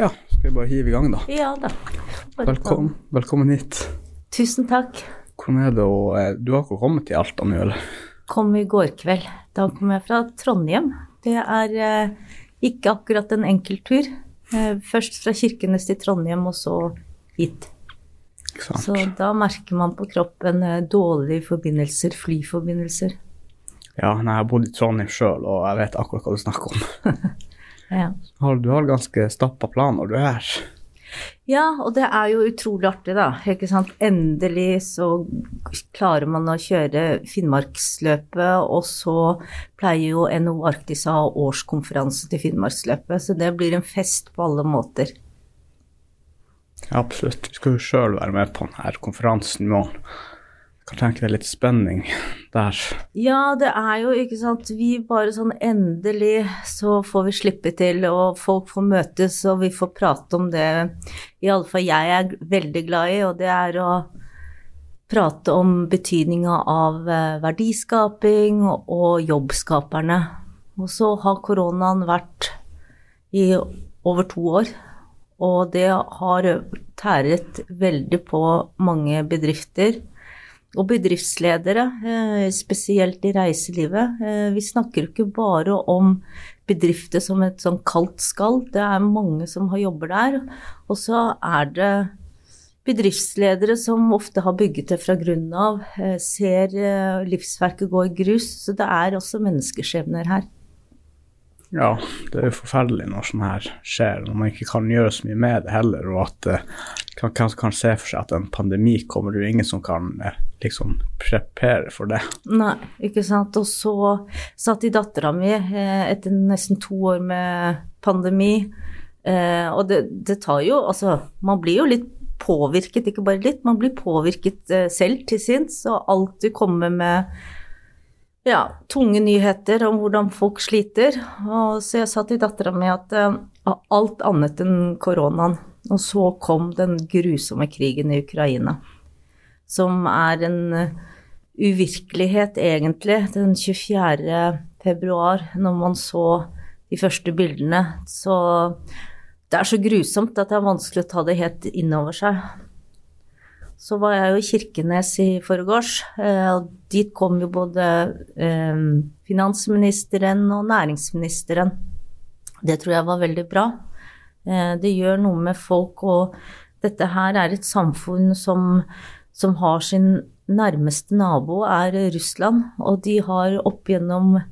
Ja, skal vi bare hive i gang, da. Ja da. Velkommen, velkommen hit. Tusen takk. Hvordan er det å eh, Du har ikke kommet til Alta nå, eller? Kom i går kveld. Da kom jeg fra Trondheim. Det er eh, ikke akkurat en enkel tur. Eh, først fra Kirkenes til Trondheim, og så hit. Exakt. Så da merker man på kroppen eh, dårlige forbindelser, flyforbindelser. Ja, nei, jeg har bodd i Trondheim sjøl, og jeg vet akkurat hva du snakker om. Ja. Har- Du har ganske stappa når du er her. Ja, og det er jo utrolig artig, da. Ikke sant? Endelig så klarer man å kjøre Finnmarksløpet, og så pleier jo NHO Arktis å ha årskonferanse til Finnmarksløpet, så det blir en fest på alle måter. Ja, absolutt. Vi skal jo sjøl være med på denne konferansen i morgen. Kan tenke deg litt spenning der. Ja, det er jo, ikke sant, vi bare sånn endelig så får vi slippe til, og folk får møtes, og vi får prate om det i alle fall jeg er veldig glad i, og det er å prate om betydninga av eh, verdiskaping og jobbskaperne. Og så har koronaen vært i over to år, og det har tæret veldig på mange bedrifter og bedriftsledere, eh, spesielt i reiselivet. Eh, Vi snakker jo ikke bare om bedrifter som et sånn kaldt skall, det er mange som har jobber der. Og så er det bedriftsledere som ofte har bygget det fra grunnen av, eh, ser livsverket gå i grus, så det er også menneskeskjebner her. Ja, det er jo forferdelig når sånn her skjer, når man ikke kan gjøre så mye med det heller, og at man kan, kan, kan se for seg at en pandemi kommer, det er jo ingen som kan eh, liksom prepare for det. Nei, ikke sant. Og så satt i dattera mi eh, etter nesten to år med pandemi, eh, og det, det tar jo Altså, man blir jo litt påvirket, ikke bare litt, man blir påvirket eh, selv til sinns, og alltid kommer med ja, tunge nyheter om hvordan folk sliter. Og så jeg sa til dattera mi at uh, alt annet enn koronaen. Og så kom den grusomme krigen i Ukraina, som er en eh, uvirkelighet, egentlig. Den 24. februar, når man så de første bildene, så Det er så grusomt at det er vanskelig å ta det helt inn over seg. Så var jeg jo i Kirkenes i forgårs, eh, og dit kom jo både eh, finansministeren og næringsministeren. Det tror jeg var veldig bra. Eh, Det gjør noe med folk, og dette her er et samfunn som, som har sin nærmeste nabo, er Russland, og de har opp gjennom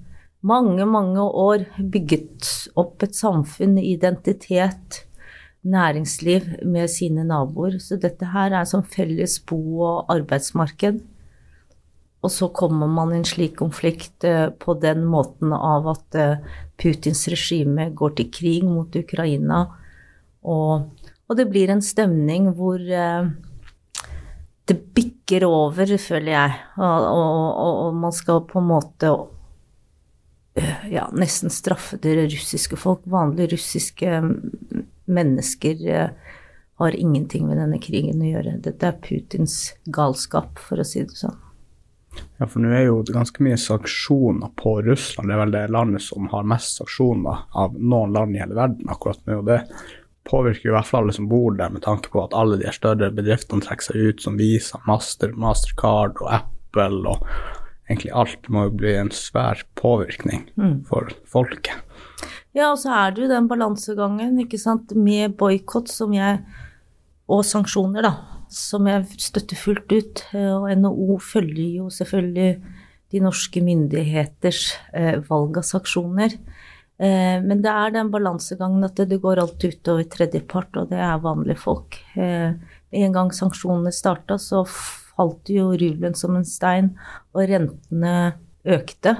mange, mange år bygget opp et samfunn, identitet, næringsliv med sine naboer. Så dette her er som felles bo- og arbeidsmarked. Og så kommer man i en slik konflikt eh, på den måten av at eh, Putins regime går til krig mot Ukraina, og, og det blir en stemning hvor eh, det bikker over, føler jeg, og, og, og man skal på en måte ja, nesten straffe det russiske folk. Vanlige russiske mennesker eh, har ingenting med denne krigen å gjøre. Dette er Putins galskap, for å si det sånn. Ja, for nå er jo ganske mye sanksjoner på Russland. Det er vel det landet som har mest sanksjoner av noen land i hele verden akkurat nå. det påvirker i hvert fall alle som bor der, med tanke på at alle de større bedriftene trekker seg ut, som Visa, Master, Mastercard og Apple og egentlig alt må jo bli en svær påvirkning for folket. Ja, og så er det jo den balansegangen, ikke sant, med boikott Og sanksjoner, da, som jeg støtter fullt ut. Eh, Og NHO følger jo selvfølgelig de norske myndigheters eh, valg av sanksjoner. Eh, Men det er den balansegangen at det, det går alltid utover tredjepart, og det er vanlige folk. Eh, En gang sanksjonene starta, så falt jo rubelen som en stein, og rentene økte.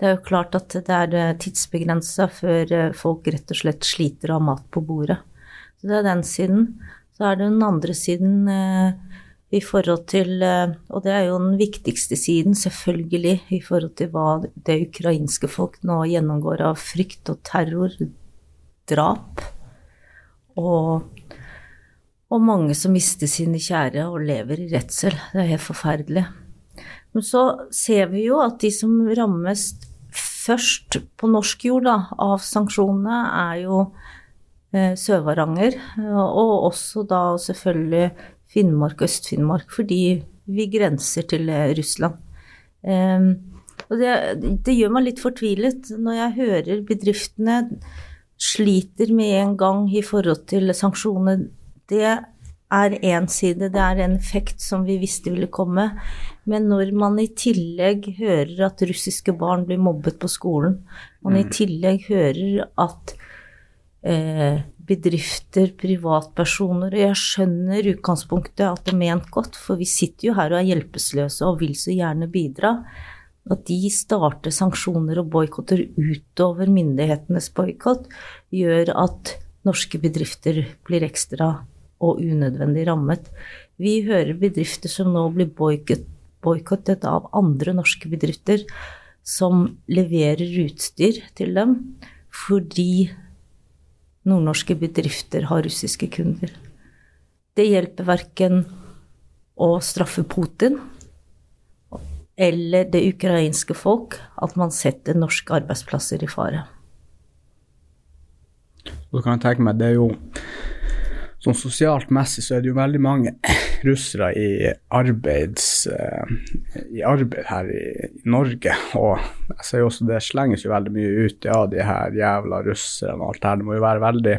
Det er jo klart at det er tidsbegrensa før eh, folk rett og slett sliter av mat på bordet. Så det er den siden. Så er det den andre siden eh, i forhold til eh, Og det er jo den viktigste siden, selvfølgelig, i forhold til hva det ukrainske folk nå gjennomgår av frykt og terror, drap. Og, og mange som mister sine kjære og lever i redsel. Det er helt forferdelig. Men så ser vi jo at de som rammes først på norsk jord da, av sanksjonene, er jo eh, Sør-Varanger, og også da selvfølgelig Finnmark og Øst-Finnmark, fordi vi grenser til Russland. Og det, det, gjør meg litt fortvilet når jeg hører bedriftene sliter med en gang i forhold til sanksjoner. Det er én side, det er en effekt som vi visste ville komme. Men når man i tillegg hører at russiske barn blir mobbet på skolen, man i mm. tillegg hører at eh, bedrifter, privatpersoner Og jeg skjønner utgangspunktet at det er ment godt, for vi sitter jo her og er hjelpeløse og vil så gjerne bidra. At de starter sanksjoner og boikotter utover myndighetenes boikott, gjør at norske bedrifter blir ekstra og unødvendig rammet. Vi hører bedrifter som nå blir boikottet av andre norske bedrifter som leverer utstyr til dem fordi nordnorske bedrifter har russiske kunder. Det hjelper verken å straffe Putin eller det ukrainske folk at man setter norske arbeidsplasser i fare. Du kan tenke meg, det er jo sånn sosialt messig så er det jo veldig mange russere i, arbeids, uh, i arbeid her i, i, Norge. Og jeg ser jo også det slenges jo veldig mye ut, ja, de her jævla russerne og alt det her. Det må jo være veldig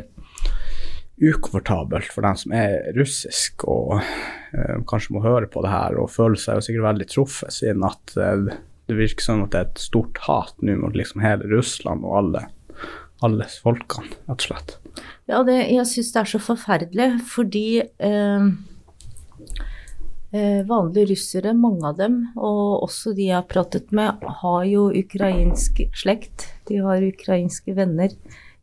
ukomfortabelt for dem som er russisk og uh, kanskje må høre på det her og føle seg jo sikkert veldig truffet, siden at uh, det virker som at det er et stort hat nå mot liksom hele Russland og alle, alle folkene, rett og slett. Ja, det, jeg syns det er så forferdelig, fordi eh, eh, vanlige russere, mange av dem, og også de jeg har pratet med, har jo ukrainsk slekt. De har ukrainske venner.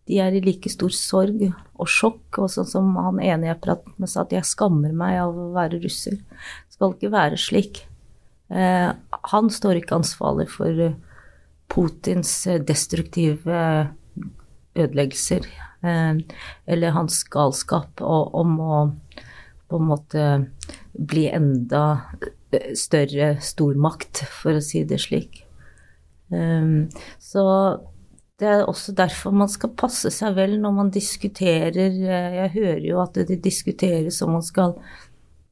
De er i like stor sorg og sjokk, og sånn som han ene jeg pratet med sa, at jeg skammer meg av å være russer. Det skal ikke være slik. Eh, han står ikke ansvarlig for eh, Putins eh, destruktive ødeleggelser Eh, eller hans galskap om å på en måte bli enda eh, større stormakt, for å si det slik. Eh, så det er også derfor man skal passe seg vel når man diskuterer Jeg hører jo at det diskuteres om man skal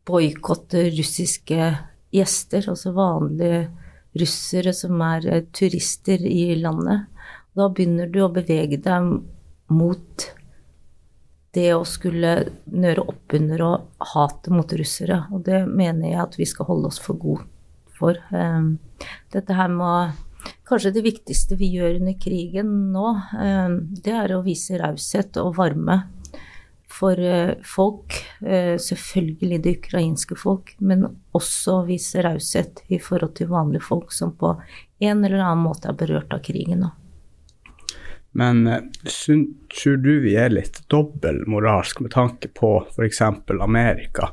boikotte russiske gjester, altså vanlige russere som er turister i landet. Da begynner du å bevege deg mot det å skulle nøre opp under og hatet mot russere. Og det mener jeg at vi skal holde oss for gode for. Ehm, dette her med Kanskje det viktigste vi gjør under krigen nå, ehm, det er å vise raushet og varme for eh, folk. Eh, selvfølgelig det ukrainske folk, men også vise raushet i forhold til vanlige folk som på en eller annen måte er berørt av krigen. nå. Men eh, tror du vi er litt dobbeltmoralsk med tanke på f.eks. Amerika?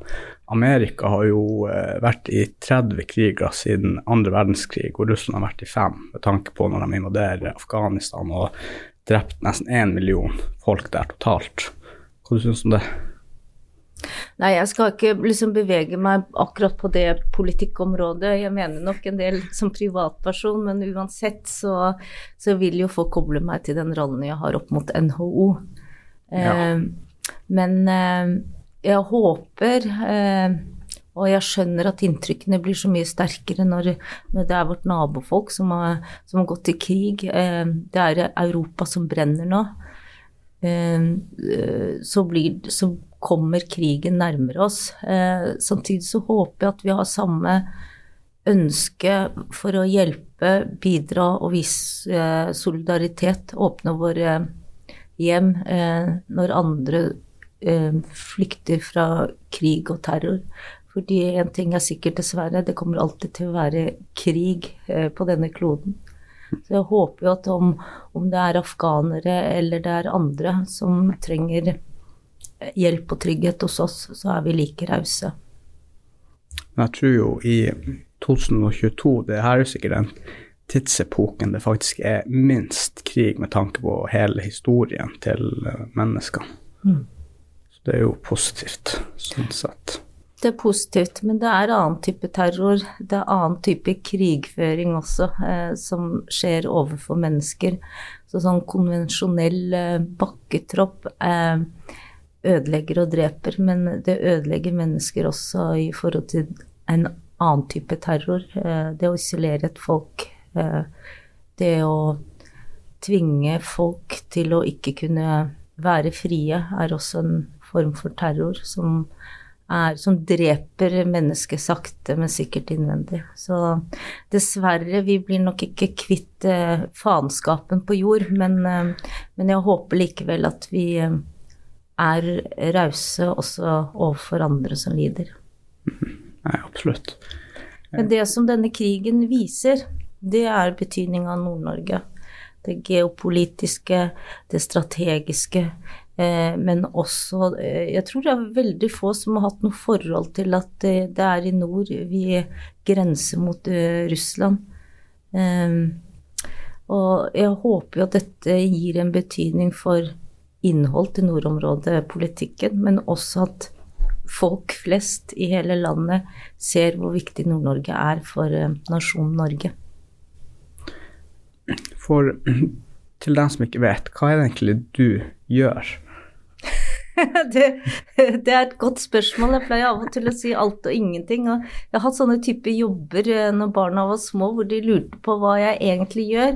Amerika har jo eh, vært i 30 kriger siden andre verdenskrig, og Russland har vært i fem, med tanke på når de invaderer Afghanistan og drept nesten én million folk der totalt. Hva syns du om det? Nei, jeg skal ikke liksom bevege meg akkurat på det politikkområdet. Jeg mener nok en del som privatperson, men uansett så, så vil jo folk koble meg til den rollen jeg har opp mot NHO. Ja. Eh, men eh, jeg håper eh, og jeg skjønner at inntrykkene blir så mye sterkere når, når det er vårt nabofolk som har, som har gått til krig. Eh, det er Europa som brenner nå. Eh, så, blir, så kommer krigen nærmere oss. Eh, samtidig så håper jeg at vi har samme ønske for å hjelpe, bidra og vise eh, solidaritet. Åpne våre hjem eh, når andre eh, flykter fra krig og terror. Fordi en ting er sikkert, dessverre, det kommer alltid til å være krig eh, på denne kloden. Så jeg håper jo at om, om det er afghanere eller det er andre som trenger hjelp og trygghet hos oss, så er vi like rause. Jeg tror jo i 2022, det her er jo sikkert den tidsepoken det faktisk er minst krig med tanke på hele historien til eh, mennesker. Mm. Så det er jo positivt, sånn sett. Det er positivt, men det er annen type terror. Det er annen type krigføring også, eh, som skjer overfor mennesker. Så sånn konvensjonell eh, bakketropp eh, ødelegger og dreper, men det ødelegger mennesker også i forhold til en annen type terror. Eh, det å isolere et folk, eh, det å tvinge folk til å ikke kunne være frie, er også en form for terror som, er, som dreper mennesket sakte, men sikkert innvendig. Så dessverre, vi blir nok ikke kvitt eh, faenskapen på jord, men, men, jeg håper likevel at vi er rause også overfor andre som lider. Nei, absolutt. Men det som denne krigen viser, det er betydning av Nord-Norge. Det geopolitiske, det strategiske, Eh, men også eh, Jeg tror det er veldig få som har hatt noe forhold til at det er i nord vi grenser mot eh, Russland. Og jeg håper jo at dette gir en betydning for innhold til nordområdepolitikken, men også at folk flest i hele landet ser hvor viktig Nord-Norge er for nasjonen Norge. For til dem som ikke vet, hva er det egentlig du gjør? det, det, er et godt spørsmål. Jeg pleier av og til å si alt og ingenting. Og jeg har hatt sånne typer jobber eh, når barna var små, hvor de lurte på hva jeg egentlig gjør.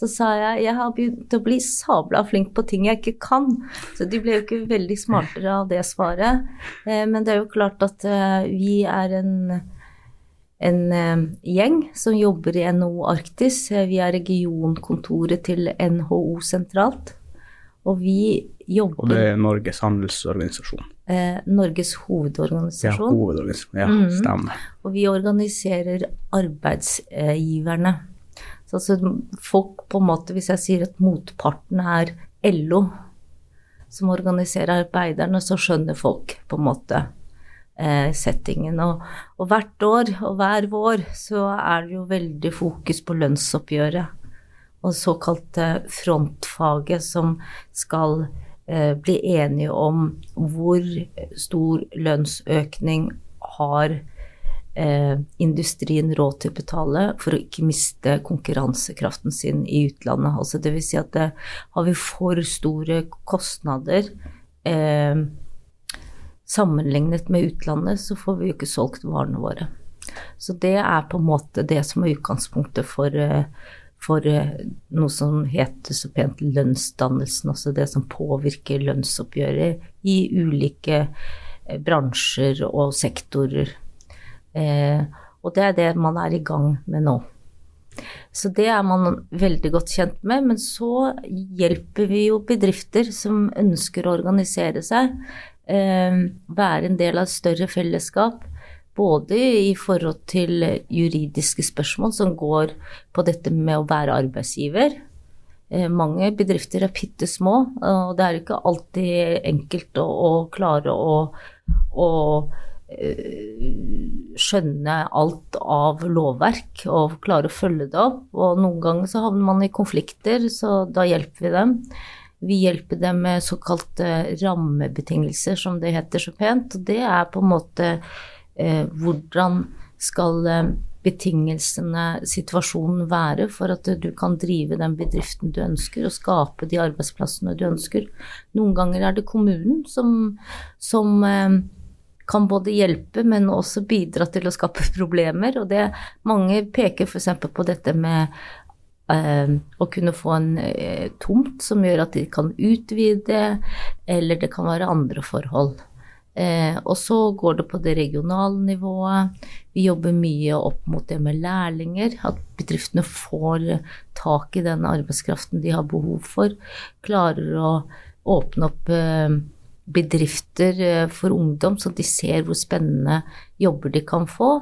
Så sa jeg jeg har begynt å bli sabla flink på ting jeg ikke kan. Så de ble jo ikke veldig smartere av det svaret. Eh, men det er jo klart at eh, vi er en en gjeng som jobber i NHO Arktis. Vi er regionkontoret til NHO sentralt. Og vi jobber Og det er Norges handelsorganisasjon? Eh, Norges hovedorganisasjon. Ja, hovedorganisasjon. Ja, mm. stemmer. Og vi organiserer arbeidsgiverne. Så altså folk på en måte, hvis jeg sier at motparten er LO, som organiserer arbeiderne, så skjønner folk på en måte eh, settingen. Og, og, hvert år og hver vår så er det jo veldig fokus på lønnsoppgjøret og såkalte frontfaget som skal bli enige om hvor stor lønnsøkning har eh, industrien råd til å betale for å ikke miste konkurransekraften sin i utlandet. Altså vil si at det, har vi for store kostnader eh, sammenlignet med utlandet, så får vi jo ikke solgt varene våre. Så det er på en måte det som er utgangspunktet for eh, for eh, noe som heter så pent lønnsdannelsen, altså det som påvirker lønnsoppgjøret i ulike eh, bransjer og sektorer. Eh, og det er det man er i gang med nå. Så det er man veldig godt kjent med, men så hjelper vi jo bedrifter som ønsker å organisere seg, eh, være en del av et større fellesskap både i forhold til juridiske spørsmål som går på dette med å være arbeidsgiver. Eh, mange bedrifter er bitte små, og det er ikke alltid enkelt å, å klare å, å eh, skjønne alt av lovverk og klare å følge det opp. Og noen ganger så havner man i konflikter, så da hjelper vi dem. Vi hjelper dem med såkalte rammebetingelser, som det heter så pent. Og det er på en måte hvordan skal eh, betingelsene, situasjonen være for at du kan drive den bedriften du ønsker og skape de arbeidsplassene du ønsker. Noen ganger er det kommunen som, som eh, kan både hjelpe, men også bidra til å skape problemer. Og det, mange peker f.eks. på dette med eh, å kunne få en eh, tomt som gjør at de kan utvide, eller det kan være andre forhold. Eh, og så går det på det regionale nivået. Vi jobber mye opp mot det med lærlinger. At bedriftene får tak i den arbeidskraften de har behov for. Klarer å åpne opp eh, bedrifter eh, for ungdom, så de ser hvor spennende jobber de kan få,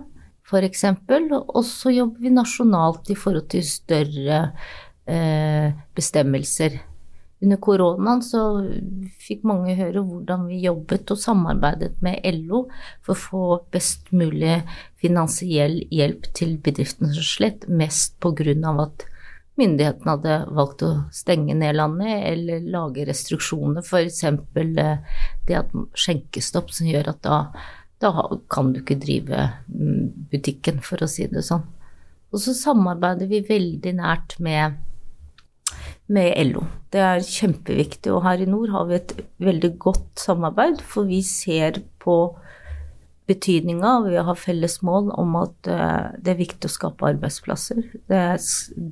f.eks. Og så jobber vi nasjonalt i forhold til større eh, bestemmelser. Under koronaen så fikk mange høre hvordan vi jobbet og samarbeidet med LO for å få best mulig finansiell hjelp til bedriftene som slett, mest pga. at myndighetene hadde valgt å stenge ned landet eller lage restriksjoner, f.eks. Eh, det at skjenkestopp som gjør at da, da kan du ikke drive mm, butikken, for å si det sånn. Og så samarbeider vi veldig nært med med LO. Det er kjempeviktig, og her i nord har vi et veldig godt samarbeid, for vi ser på betydninga, og vi har felles mål om at eh, det er viktig å skape arbeidsplasser. Det,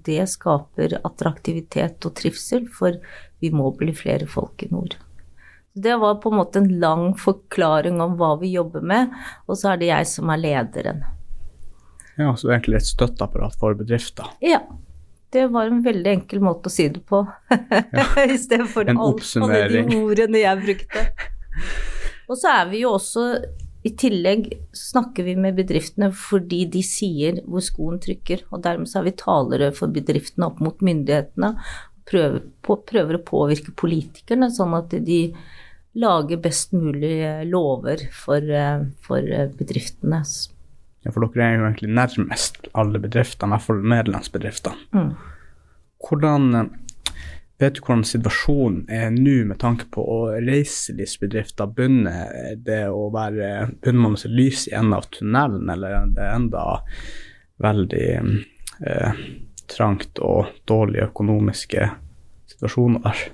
det skaper attraktivitet og trivsel, for vi må bli flere folk i nord. Det var på en måte en lang forklaring om hva vi jobber med, og så er det jeg som er lederen. Ja, så egentlig et støtteapparat for bedrifter. Ja. Det var en veldig enkel måte å si det på, i stedet for alle de ordene jeg brukte. Og så er vi jo også i tillegg snakker vi med bedriftene fordi de sier hvor skoen trykker, og dermed så er vi talere for bedriftene opp mot myndighetene. Prøver, på, prøver å påvirke politikerne sånn at de lager best mulig lover for, for bedriftene. For dere er jo egentlig nærmest alle bedriftene, i hvert fall medlemsbedriftene. Mm. Hvordan Vet du hvordan situasjonen er nå med tanke på å reiselivsbedrifter? Begynner det å være Begynner man å se lys i enden av tunnelen, eller er det enda veldig eh, trangt og dårlige økonomiske situasjoner der?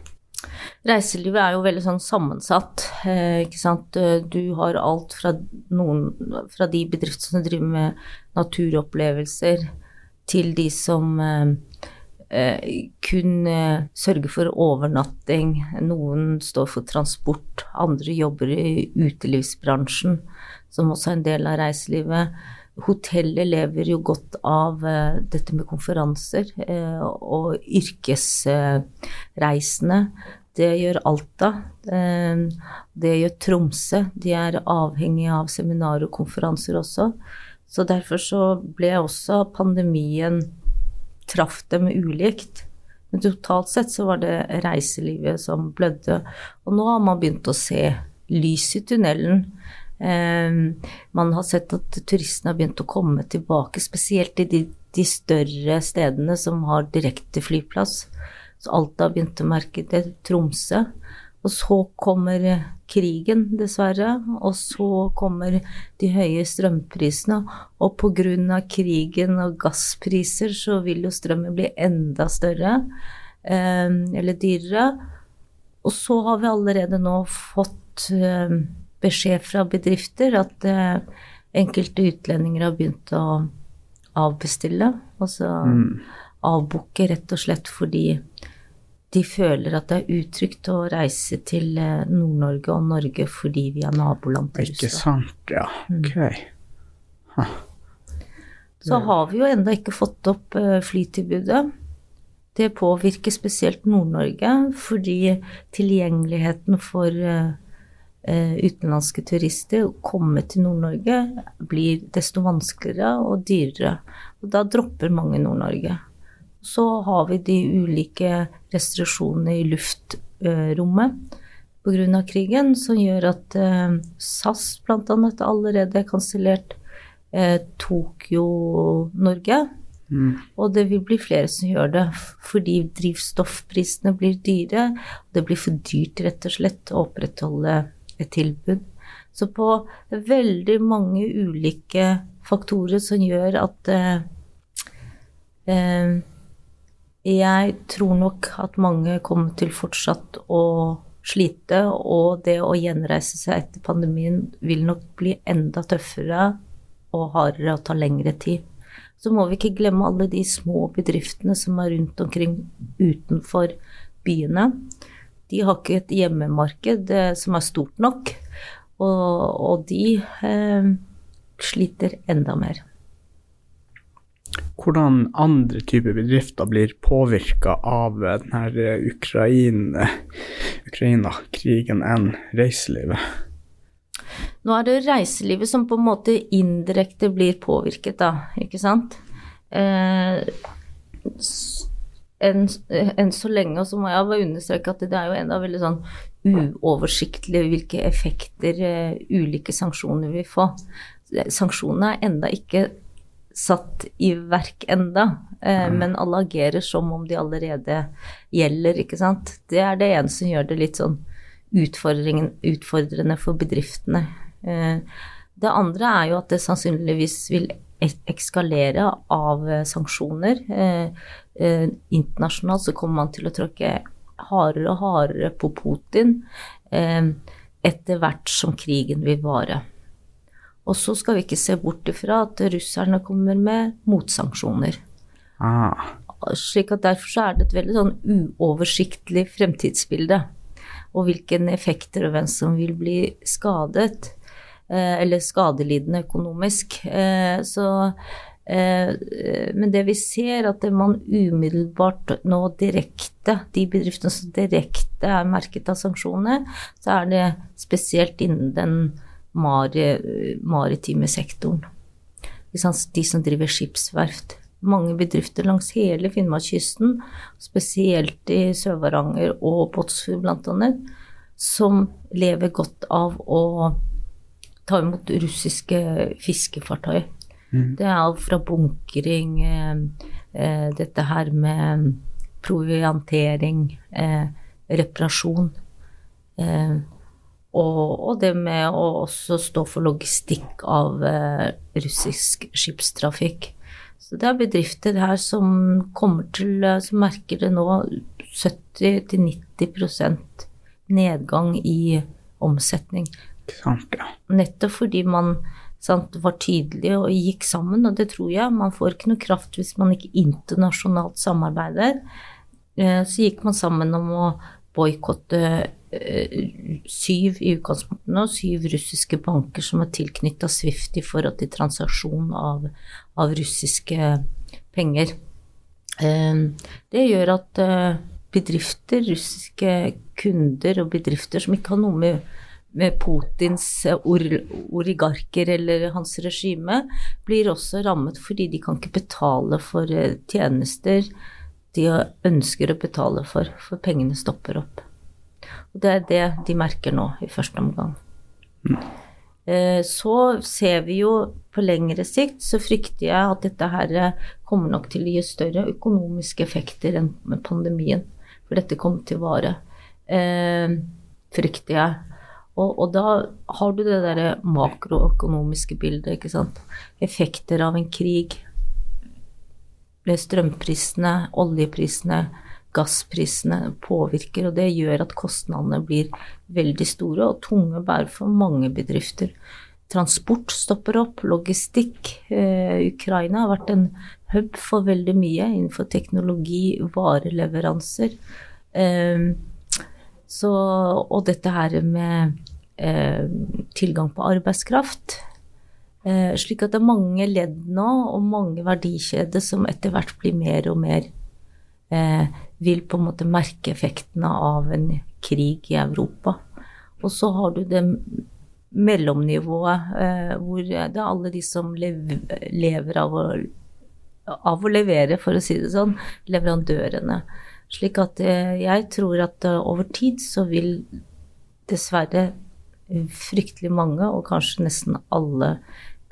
Reiselivet er jo veldig sånn sammensatt, eh, ikke sant. Du har alt fra noen fra de bedriftene som driver med naturopplevelser, til de som eh, eh, kun sørger for overnatting. Noen står for transport, andre jobber i utelivsbransjen, som også er en del av reiselivet. Hotellet lever jo godt av dette med konferanser og yrkesreisende. Det gjør Alta. Eh, det gjør Tromsø. De er avhengig av seminarer og konferanser også. Så derfor så ble også pandemien traff dem ulikt. Men totalt sett så var det reiselivet som blødde. Og nå har man begynt å se lys i tunnelen. Eh, man har sett at turistene har begynt å komme tilbake, spesielt i de, de større stedene som har direkte flyplass. Så Alta begynte å merke det, Tromsø. Og så kommer krigen, dessverre. Og så kommer de høye strømprisene. Og pga. krigen og gasspriser så vil jo strømmen bli enda større. Eh, eller dyrere. Og så har vi allerede nå fått eh, beskjed fra bedrifter at eh, enkelte utlendinger har begynt å avbestille. Altså mm. avbooke, rett og slett fordi de føler at det er utrygt å reise til eh, Nord-Norge og Norge fordi vi er naboland til Russland. Ikke sant, ja. Mm. Ok. Huh. Så har vi jo ennå ikke fått opp eh, flytilbudet. Det påvirker spesielt Nord-Norge fordi tilgjengeligheten for utenlandske turister å komme til Nord-Norge blir desto vanskeligere og dyrere. Og da dropper mange Nord-Norge. Så har vi de ulike restriksjonene i luftrommet pga. krigen, som gjør at eh, SAS bl.a. allerede er kansellert eh, Tokyo-Norge. Mm. Og det vil bli flere som gjør det, fordi drivstoffprisene blir dyre. Det blir for dyrt, rett og slett, å opprettholde et tilbud. Så på veldig mange ulike faktorer som gjør at eh, eh jeg tror nok at mange kommer til fortsatt å slite, og det å gjenreise seg etter pandemien vil nok bli enda tøffere og hardere og ta lengre tid. Så må vi ikke glemme alle de små bedriftene som er rundt omkring utenfor byene. De har ikke et hjemmemarked eh, som er stort nok, og, og de eh, sliter enda mer hvordan andre typer bedrifter blir påvirka av denne Ukraina, Ukraina-krigen enn reiselivet? Nå er det reiselivet som på en måte indirekte blir påvirket, da, ikke sant. Eh, enn en så lenge, og så må jeg bare understreke at det er jo enda veldig sånn uoversiktlig hvilke effekter uh, ulike sanksjoner vil få. Sanksjonene er enda ikke satt i verk enda, uh, mm. men alle agerer som om de allerede gjelder, ikke sant. Det er det ene som gjør det litt sånn utfordrende for bedriftene. Uh, det andre er jo at det sannsynligvis vil ekskalere av sanksjoner. Internasjonalt så kommer man til å tråkke hardere og hardere på Putin etter hvert som krigen vil vare. Og så skal vi ikke se bort ifra at russerne kommer med motsanksjoner. Ah. Slik at derfor så er det et veldig sånn uoversiktlig fremtidsbilde. Og hvilke effekter og hvem som vil bli skadet. Eh, eller skadelidende økonomisk. Eh, så eh, men det vi ser, at man umiddelbart nå direkte, de bedriftene som direkte er merket av sanksjoner, så er det spesielt innen den maritime sektoren. De som driver skipsverft. Mange bedrifter langs hele Finnmarkskysten, spesielt i Sør-Varanger og Båtsfjord bl.a., som lever godt av å ta imot russiske fiskefartøy. Mm. Det er alt fra bunkring, eh, eh, dette her med proviantering, eh, reparasjon. Eh, og, og, det med å også stå for logistikk av eh, russisk skipstrafikk. Så det er bedrifter her som kommer til eh, Som merker det nå 70-90% nedgang i omsetning. Sant, ja. Nettopp fordi man sant, var tydelig og gikk sammen, og det tror jeg. Man får ikke noe kraft hvis man ikke internasjonalt samarbeider. Eh, så gikk man sammen om å boikotte Eh, syv i utgangspunktet nå, syv russiske banker som er tilknytta Swift i forhold til transaksjon av, av russiske penger. Eh, det gjør at bedrifter, russiske kunder og bedrifter som ikke har noe med, med Putins oligarker eller hans regime, blir også rammet fordi de kan ikke betale for tjenester de ønsker å betale for, for pengene stopper opp. Og det er det de merker nå, i første omgang. Mm. Så ser vi jo på lengre sikt, så frykter jeg at dette her kommer nok til å gi større økonomiske effekter enn med pandemien. For dette kommer til å vare, eh, frykter jeg. Og, og, da har du det derre makroøkonomiske bildet, ikke sant. Effekter av en krig. Strømprisene, oljeprisene, gassprisene påvirker, og det gjør at kostnadene blir veldig store og tunge å bære for mange bedrifter. Transport stopper opp, logistikk. Eh, Ukraina har vært en hub for veldig mye innenfor teknologi, vareleveranser. Eh, så, og dette her med eh, tilgang på arbeidskraft. Eh, slik at det er mange ledd nå, og mange verdikjeder som etter hvert blir mer og mer eh, vil på en måte merke effektene av en krig i Europa. Og så har du det mellomnivået eh, hvor det er alle de som lever av å, av å, levere, for å si det sånn, leverandørene. Slik at eh, jeg tror at uh, over tid så vil dessverre fryktelig mange, og kanskje nesten alle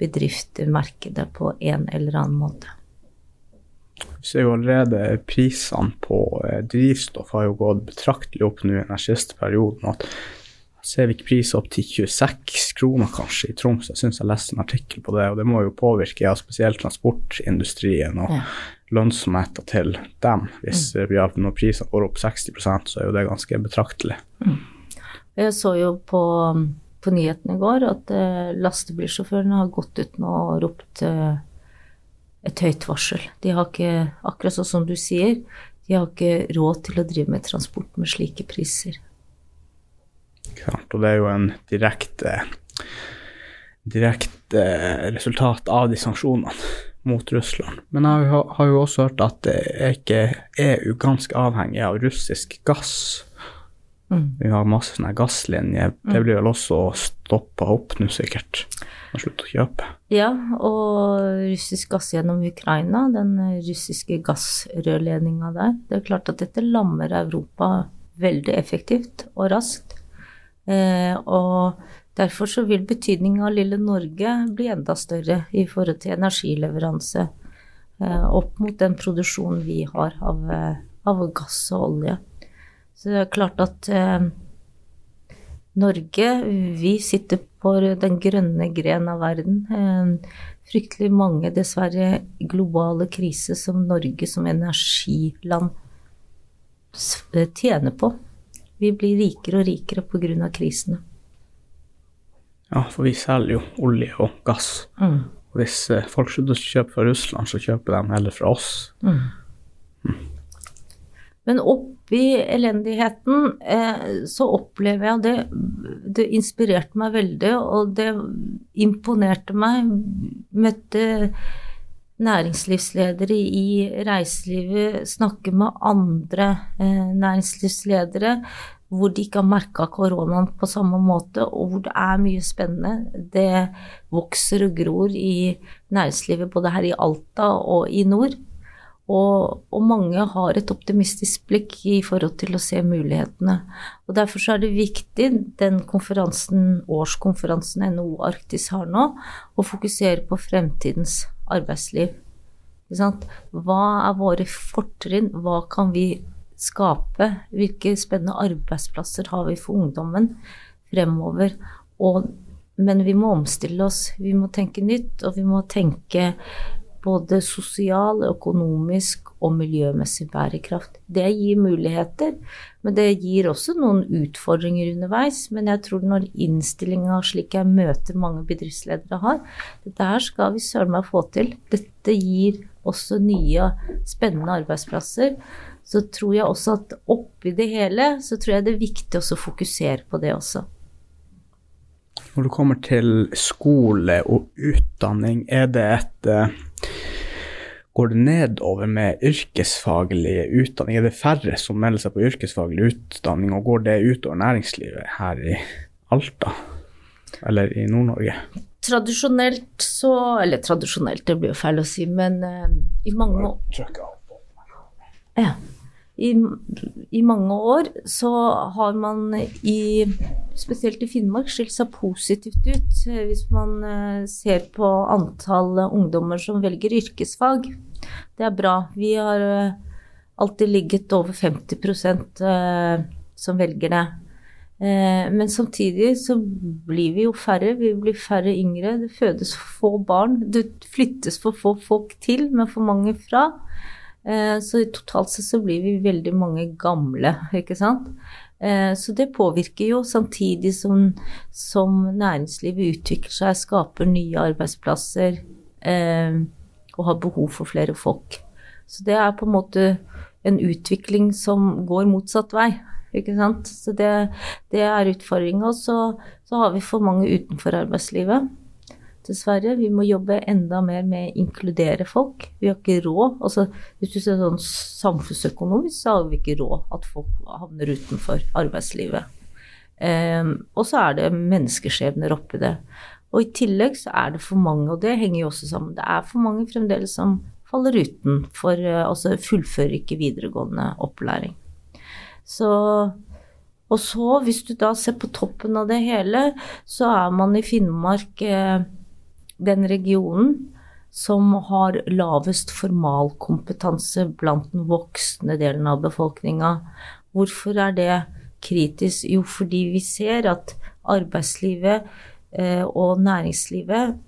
bedrifter, merke det på en eller annen måte. Vi ser jo allerede prisene på eh, drivstoff har jo gått betraktelig opp nå i den siste perioden. at ser vi ikke priser opp til 26 kroner kanskje i Troms. Jeg syns jeg leste en artikkel på det, og det må jo påvirke ja, spesielt transportindustrien og ja. Lønnsomheten til dem. Hvis ja, når prisene går opp 60% så er jo det ganske betraktelig. Mm. Jeg så jo på, på nyhetene i går at eh, lastebilsjåførene har gått ut nå og ropt eh, et høyt varsel. De har ikke, akkurat sånn som du sier, de har ikke råd til å drive med transport med slike priser. Klart, og det er jo en direkte, direkte resultat av de sanksjonene mot Russland. Men jeg har jo også hørt at det er ikke EU ganske avhengig av russisk gass. Mm. Vi har masse sånne gasslinjer. Det mm. blir vel også stoppa opp nå, sikkert Og slutte å kjøpe. Ja, og russisk gass gjennom Ukraina, den russiske gassrørledninga der. Det er klart at dette lammer Europa veldig effektivt og raskt. Eh, og derfor så vil betydningen av lille Norge bli enda større i forhold til energileveranse eh, opp mot den produksjonen vi har av, eh, av, gass og olje. Så det er klart at eh, Norge, vi sitter på den grønne gren av verden. Eh, fryktelig mange, dessverre, globale kriser som Norge som energiland eh, tjener på. Vi blir rikere og rikere pga. krisene. Ja, for vi selger jo olje og gass. Mm. Og hvis eh, folk slutter å kjøpe fra Russland, så kjøper de heller fra oss. Mm. Men oppi elendigheten eh, så opplever jeg det Det inspirerte meg veldig, og det imponerte meg. Møtte næringslivsledere i reiselivet, snakke med andre eh, næringslivsledere hvor de ikke har merka koronaen på samme måte, og hvor det er mye spennende. Det vokser og gror i næringslivet både her i Alta og i nord. Og, og, mange har et optimistisk blikk i forhold til å se mulighetene. Og Derfor så er det viktig, den konferansen, årskonferansen NHO Arktis har nå, å fokusere på fremtidens arbeidsliv. Hva er våre fortrinn? Hva kan vi skape? Hvilke spennende arbeidsplasser har vi for ungdommen fremover? Og, men vi må omstille oss. Vi må tenke nytt, og vi må tenke både sosial, økonomisk og miljømessig bærekraft. Det gir muligheter, men det gir også noen utfordringer underveis. Men jeg tror når innstillinga slik jeg møter mange bedriftsledere har, dette her skal vi søren meg få til. Dette gir også nye, spennende arbeidsplasser. Så tror jeg også at oppi det hele, så tror jeg det er viktig å fokusere på det også. Når det kommer til skole og utdanning, er det et eh, Går det nedover med yrkesfaglig utdanning? Er det færre som melder seg på yrkesfaglig utdanning, og går det utover næringslivet her i Alta? Eller i Nord-Norge? Tradisjonelt så Eller tradisjonelt, det blir jo feil å si, men uh, i mange ja i, i, mange år så har man i spesielt i Finnmark skilt seg positivt ut hvis man eh, ser på antall ungdommer som velger yrkesfag. Det er bra. Vi har eh, alltid ligget over 50 eh, som velger det. Men samtidig så blir vi jo færre. Vi blir færre yngre. Det fødes få barn. Det flyttes for få folk til, men for mange fra. Eh, så totalt sett så blir vi veldig mange gamle, ikke sant. Eh, så det påvirker jo, samtidig som, som næringslivet utvikler seg, skaper nye arbeidsplasser eh, og har behov for flere folk. Så det er på en måte en utvikling som går motsatt vei. Ikke sant? Så det, det er utfordringa. Så, så har vi for mange utenfor arbeidslivet dessverre. Vi må jobbe enda mer med å inkludere folk. Vi har ikke råd. Altså, hvis du ser sånn samfunnsøkonomisk, så har vi ikke råd at folk havner utenfor arbeidslivet. Um, og så er det menneskeskjebner oppi det. Og i tillegg så er det for mange, og det henger jo også sammen, det er for mange fremdeles som faller utenfor, uh, altså fullfører ikke videregående opplæring. Så og så, hvis du da ser på toppen av det hele, så er man i Finnmark eh, den regionen som har lavest formalkompetanse blant den voksne delen av befolkninga. Hvorfor er det kritisk? Jo, fordi vi ser at arbeidslivet eh, og næringslivet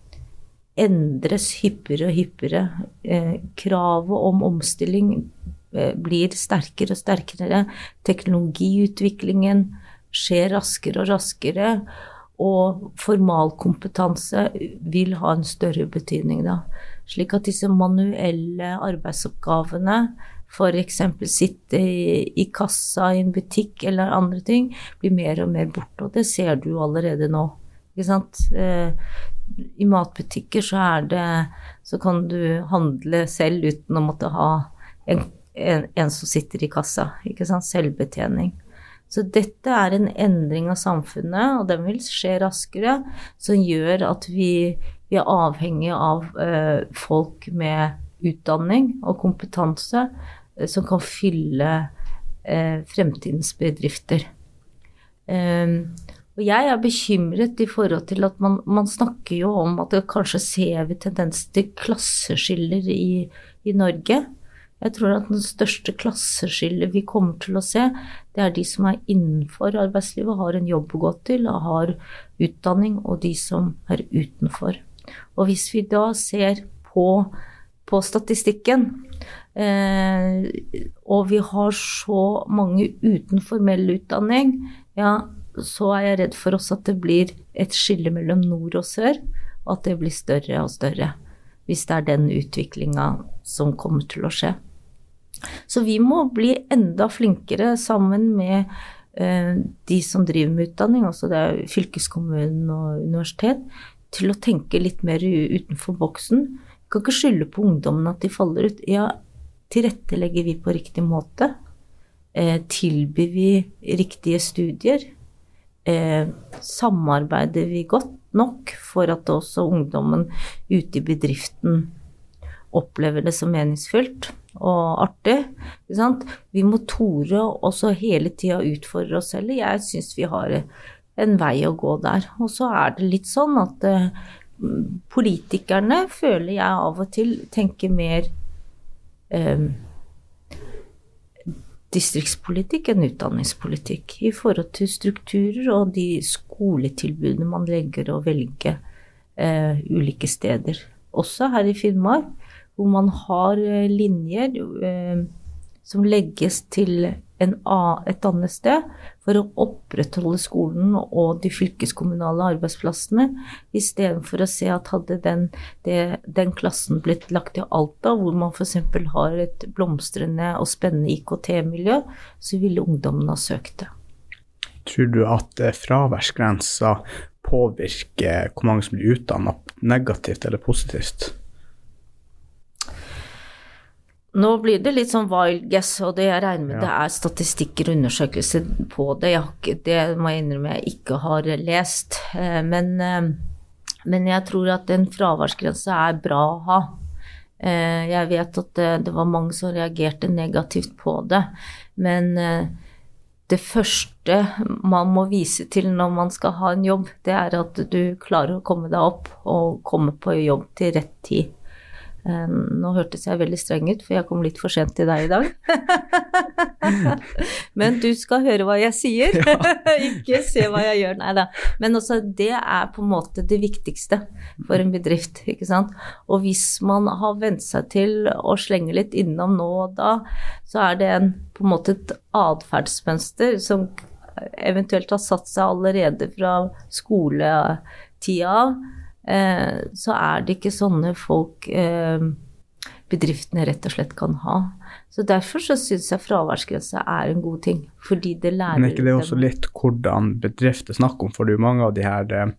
endres hyppigere og hyppigere. Eh, kravet om omstilling eh, blir sterkere og sterkere. Teknologiutviklingen skjer raskere og raskere. Og formalkompetanse vil ha en større betydning da. Slik at disse manuelle arbeidsoppgavene, f.eks. sitte i, i, kassa i en butikk eller andre ting, blir mer og mer borte. Og det ser du allerede nå. Ikke sant? Eh, I matbutikker så er det Så kan du handle selv uten å måtte ha en, en, en som sitter i kassa. Ikke sant? Selvbetjening. Så dette er en endring av samfunnet, og den vil skje raskere, som gjør at vi, vi er avhengig av eh, folk med utdanning og kompetanse eh, som kan fylle eh, fremtidens bedrifter. Um, og jeg er bekymret i forhold til at man, man, snakker jo om at kanskje ser vi tendens til klasseskiller i, i Norge. Jeg tror at den største klasseskillet vi kommer til å se, det er de som er innenfor arbeidslivet, har en jobb å gå til og har utdanning, og de som er utenfor. Og hvis vi da ser på, på statistikken, eh, og vi har så mange uten formell utdanning, ja, så er jeg redd for oss at det blir et skille mellom nord og sør, og at det blir større og større. Hvis det er den utviklinga som kommer til å skje. Så vi må bli enda flinkere sammen med eh, de som driver med utdanning, altså det er fylkeskommunen og universitet, til å tenke litt mer utenfor boksen. Vi kan ikke skylde på ungdommen at de faller ut. Ja, tilrettelegger vi på riktig måte? Eh, tilbyr vi riktige studier? Eh, samarbeider vi godt nok for at også ungdommen ute i bedriften opplever det som meningsfylt? Og artig. Vi må tore også hele tida utfordre oss selv. Jeg syns vi har en vei å gå der. Og så er det litt sånn at eh, politikerne, føler jeg av og til, tenker mer eh, distriktspolitikk enn utdanningspolitikk i forhold til strukturer og de skoletilbudene man legger å velge eh, ulike steder. Også her i Finnmark hvor man har eh, linjer eh, som legges til en, et annet sted for å opprettholde skolen og de fylkeskommunale arbeidsplassene, istedenfor å se at hadde den, det, den klassen blitt lagt til Alta, hvor man f.eks. har et blomstrende og spennende IKT-miljø, så ville ungdommen ha søkt det. Tror du at eh, fraværsgrensa påvirker hvor mange som blir utdanna, negativt eller positivt? Nå blir det litt sånn wild guess, og det jeg regner med ja. det er statistikker og undersøkelser på det. Jeg, det må jeg innrømme jeg ikke har lest. Eh, men, eh, men jeg tror at en fraværsgrense er bra å ha. Eh, jeg vet at det, det, var mange som reagerte negativt på det. Men det første man må vise til når man skal ha en jobb, det er at du klarer å komme deg opp og komme på jobb til rett tid. Nå hørtes jeg veldig streng ut, for jeg kom litt for sent til deg i dag. Men du skal høre hva jeg sier, ikke se hva jeg gjør. Nei da. Men også det er på en måte det viktigste for en bedrift, ikke sant. Og hvis man har vent seg til å slenge litt innom nå og da, så er det en, på en måte et atferdsmønster som eventuelt har satt seg allerede fra skoletida av så er det ikke sånne folk eh, bedriftene rett og slett kan ha. Så Derfor så syns jeg fraværsgrensa er en god ting. Fordi det lærer Men er ikke det også litt hvordan bedrifter snakker om? For det er jo mange av de her eh,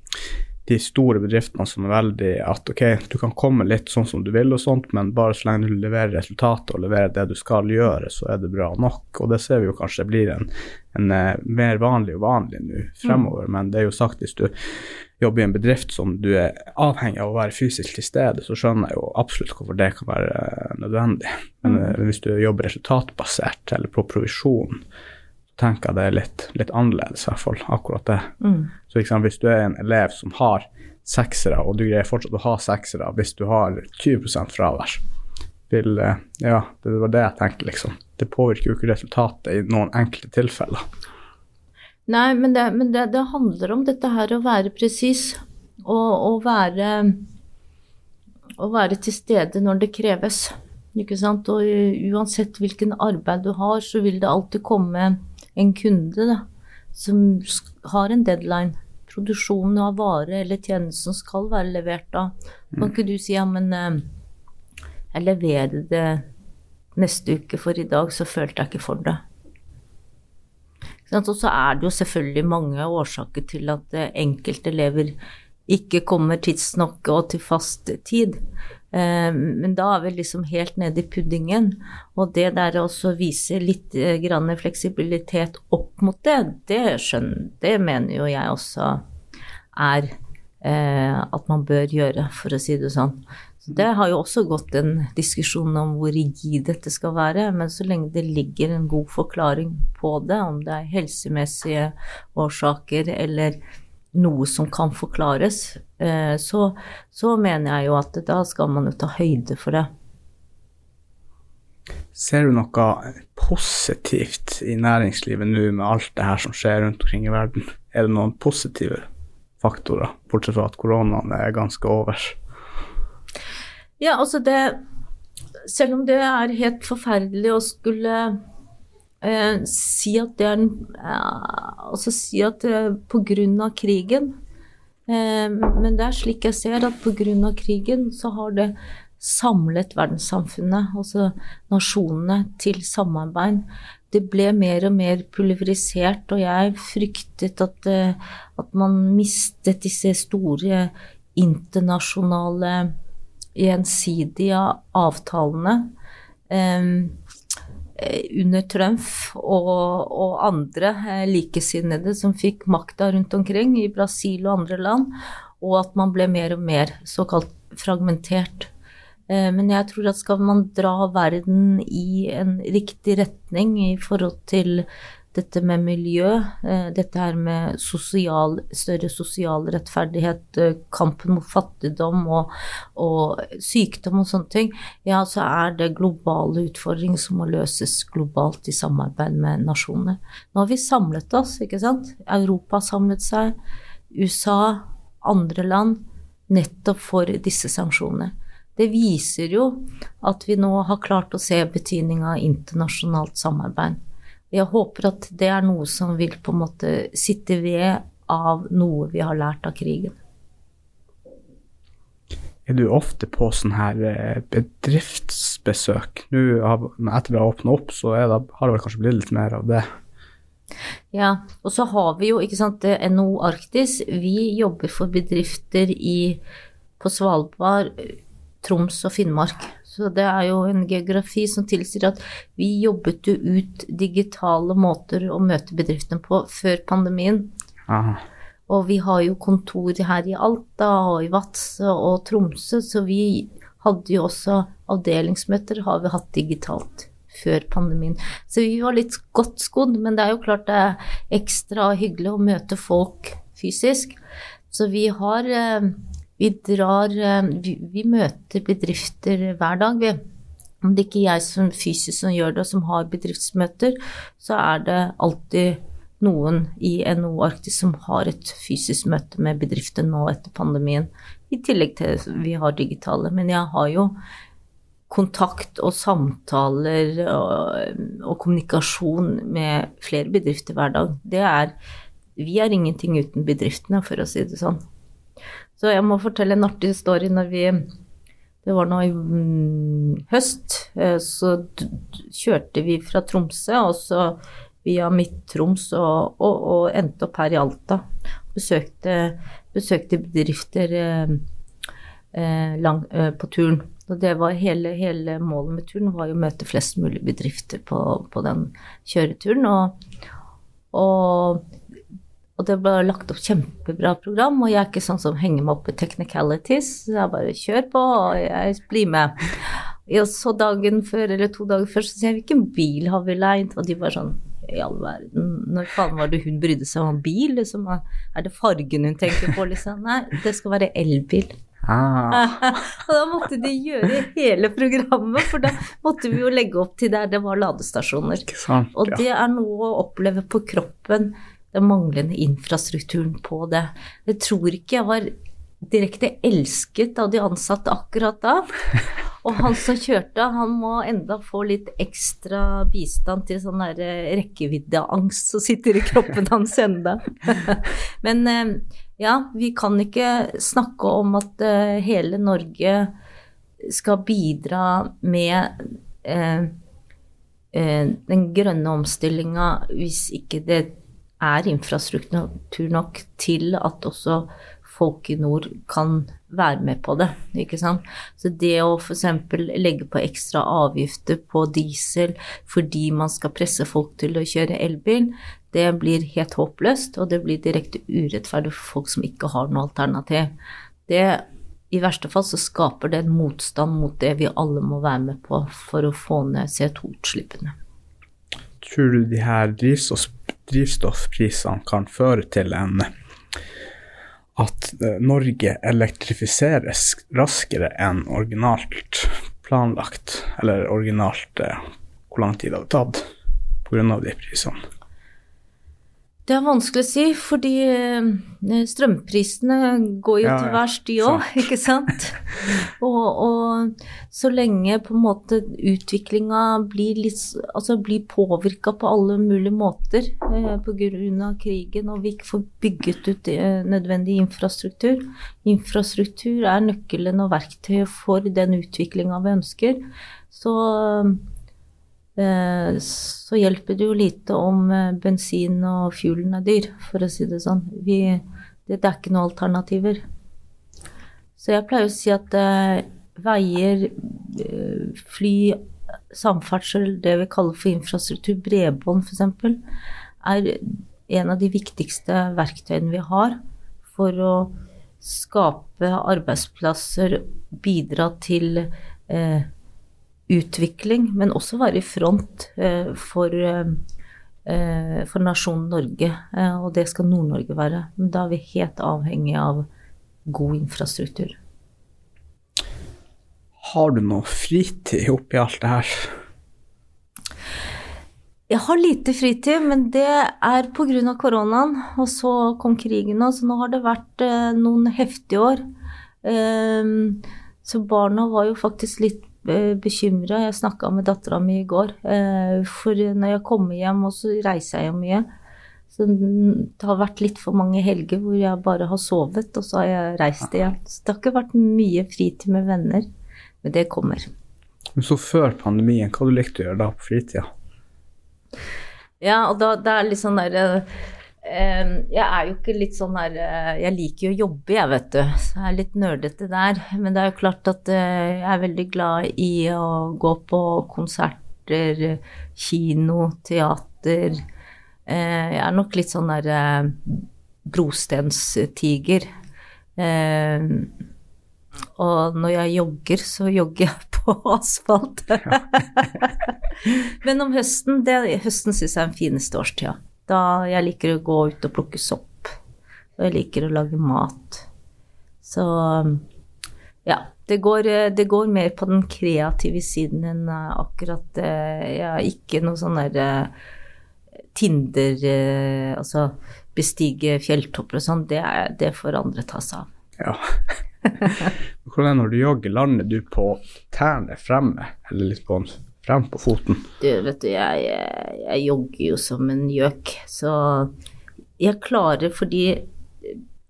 de store bedriftene som er veldig at ok, du kan komme litt sånn som du vil og sånt, men bare så lenge du leverer resultatet og leverer det du skal gjøre, så er det bra nok. Og det ser vi jo kanskje blir en, en mer vanlig og vanlig nå fremover, mm. men det er jo sagt hvis du jobber i en bedrift som du er avhengig av å være fysisk til stede, så skjønner jeg jo absolutt hvorfor det kan være eh, nødvendig. Men mm. Eh, hvis du jobber resultatbasert eller på provisjon, så tenker jeg det er litt, litt annerledes, i hvert fall. Akkurat det. Mm. Så liksom, hvis du er en elev som har seksere, og du greier fortsatt å ha seksere hvis du har 20% fravær, vil eh, Ja, det var det jeg tenkte, liksom. Det påvirker jo ikke resultatet i noen enkelte tilfeller. Nei, men, det, men det, det, handler om dette her å være presis og, å være Å være til stede når det kreves. Ikke sant? Og uansett hvilken arbeid du har, så vil det alltid komme en kunde da, som har en deadline. Produksjonen av vare eller tjenesten skal være levert da. Kan ikke du si ja, men eh, jeg leverer det neste uke, for i dag så følte jeg ikke for det. Og så er det jo selvfølgelig mange årsaker til at eh, enkelte elever ikke kommer tidsnok og til fast tid. Eh, men da er vi liksom helt nede i puddingen. Og det der å vise litt eh, grann fleksibilitet opp mot det, det, skjønner, det mener jo jeg også er at man bør gjøre, for å si det sånn. Det har jo også gått en diskusjon om hvor rigid dette skal være, men så lenge det ligger en god forklaring på det, om det er helsemessige årsaker eller noe som kan forklares, eh, så, så mener jeg jo at da skal man jo ta høyde for det. Ser du noe positivt i næringslivet nå med alt det her som skjer rundt omkring i verden? Er det noen positive faktorer, bortsett fra at koronaen er ganske over? Ja, altså det Selv om det er helt forferdelig å skulle eh, si at det er en eh, Altså si at grunn av krigen eh, Men det er slik jeg ser at på grunn av krigen så har det samlet verdenssamfunnet, altså nasjonene, til samarbeid. Det ble mer og mer pulverisert, og jeg fryktet at, eh, at man mistet disse store internasjonale gjensidige avtalene eh, under Trump og, og andre eh, likesinnede som fikk makta rundt omkring i Brasil og andre land, og at man ble mer og mer såkalt fragmentert. Eh, men jeg tror at skal man dra verden i en riktig retning i forhold til dette med miljø, eh, dette her med sosial, større sosial rettferdighet, eh, kampen mot fattigdom og, og, sykdom og sånne ting, ja, så er det globale utfordringer som må løses globalt i samarbeid med nasjonene. Nå har vi samlet oss, ikke sant. Europa har samlet seg, USA, andre land, nettopp for disse sanksjonene. Det viser jo at vi nå har klart å se betydninga av internasjonalt samarbeid. Jeg håper at det er noe som vil på en måte sitte ved av noe vi har lært av krigen. Er du ofte på sånn her eh, bedriftsbesøk? Nå, etter det har åpna opp, så det, har det vel kanskje blitt litt mer av det? Ja, og så har vi jo ikke sant, NHO Arktis. Vi jobber for bedrifter i, på Svalbard, Troms og Finnmark. Så det er jo en geografi som tilsier at vi jobbet jo ut digitale måter å møte bedriftene på før pandemien. Aha. Og vi har jo kontor her i Alta og i Vadsø og Tromsø, så vi hadde jo også avdelingsmøter har vi hatt digitalt før pandemien. Så vi var litt godt skodd, men det er jo klart det er ekstra hyggelig å møte folk fysisk. Så vi har eh, vi drar eh, vi, vi, møter bedrifter hver dag, vi. Om det ikke er jeg som fysisk som gjør det, og som har bedriftsmøter, så er det alltid noen i NHO Arktis som har et fysisk møte med bedrifter nå etter pandemien. I tillegg til vi har digitale. Men jeg har jo kontakt og samtaler og, og kommunikasjon med flere bedrifter hver dag. Det er Vi er ingenting uten bedriftene, for å si det sånn. Så jeg må fortelle en artig story når vi Det var nå i mm, høst, eh, så kjørte vi fra Tromsø og så via Midt-Troms og, og, og, endte opp her i Alta. Besøkte, besøkte bedrifter eh, eh, lang, eh, på turen. Og det var hele, hele, målet med turen var jo å møte flest mulig bedrifter på, på den kjøreturen. Og, og og det ble lagt opp kjempebra program, og jeg er ikke sånn som henger meg opp i technicalities. Så jeg bare kjør på, og jeg blir med. Og så dagen før, eller to dager før, så sier jeg hvilken bil har vi leid? Og de bare sånn i all verden, når faen var det hun brydde seg om bil? Liksom, er det fargen hun tenker på, liksom? Nei, det skal være elbil. Ah. og da måtte de gjøre hele programmet, for da måtte vi jo legge opp til der det var ladestasjoner. Sant, ja. Og det er noe å oppleve på kroppen den manglende infrastrukturen på det. Jeg tror ikke jeg var direkte elsket av de ansatte akkurat da. Og han som kjørte, han må enda få litt ekstra bistand til sånn der eh, rekkeviddeangst som sitter i kroppen hans enda. Men eh, ja, vi kan ikke snakke om at eh, hele Norge skal bidra med den grønne omstillinga hvis ikke det er infrastruktur nok til at også folk i nord kan være med på det. ikke sant? Så det å f.eks. legge på ekstra avgifter på diesel fordi man skal presse folk til å kjøre elbil, det blir helt håpløst, og det blir direkte urettferdig for folk som ikke har noe alternativ. Det, I verste fall så skaper det en motstand mot det vi alle må være med på for å få ned CO2-utslippene. Tror du de her drivstoff drivstoffprisene kan føre til en at eh, Norge elektrifiseres raskere enn originalt planlagt, eller originalt, eh, hvor lang tid det hadde tatt pga. de prisene? Det er vanskelig å si, fordi eh, strømprisene går jo Ja, til værs, de òg, ikke sant? og, og, så lenge på en måte utviklinga blir, litt, altså blir påvirka på alle mulige måter eh, pga. krigen, og vi ikke får bygget ut eh, nødvendig infrastruktur Infrastruktur er nøkkelen og verktøyet for den utviklinga vi ønsker. Så så hjelper det jo lite om eh, bensin og fuelen er dyr, for å si det sånn. Vi, det, det, er ikke noen alternativer. Så jeg pleier å si at eh, veier, eh, fly, samferdsel, det vi kaller for infrastruktur, bredbånd f.eks., er en av de viktigste verktøyene vi har for å skape arbeidsplasser, bidra til eh, utvikling, men også være i front eh, for, eh, for nasjonen Norge. Eh, og det skal Nord-Norge være. Men da er vi helt avhengig av god infrastruktur. Har du noe fritid oppi alt det her? Jeg har lite fritid, men det er pga. koronaen. Og så kom krigen og så nå har det vært noen heftige år. Så barna var jo faktisk litt bekymra. Jeg snakka med dattera mi i går. Eh, for når jeg kommer hjem, og så reiser jeg jo mye. Så det har vært litt for mange helger hvor jeg bare har sovet, og så har jeg reist igjen. Så det har ikke vært mye fritid med venner. Men det kommer. Men så før pandemien, hva du likte å gjøre da på fritida? Ja, og da det er litt sånn derre jeg er jo ikke litt sånn her eh, Jeg liker jo å jobbe, jeg, vet du. Så jeg er litt nerdete der. Men det er jo klart at eh, jeg er veldig glad i å gå på konserter, kino, teater. Eh, jeg er nok litt sånn der brostenstiger. Og når jeg jogger, så jogger jeg på asfalt. Men om høsten, det, høsten syns jeg er den fineste årstida. Da jeg liker å gå ut og plukke sopp. Og jeg liker å lage mat. Så ja. Det går, det går mer på den kreative siden enn akkurat Jeg har ikke noe sånn derre Tinder Altså bestige fjelltopper og sånn. Det, det får andre ta seg av. Ja. Hvordan er det når du jogger? Lander du på tærne fremme, eller litt på frem på foten? Du, vet du, jeg, jeg, jogger jo som en gjøk, så jeg klarer fordi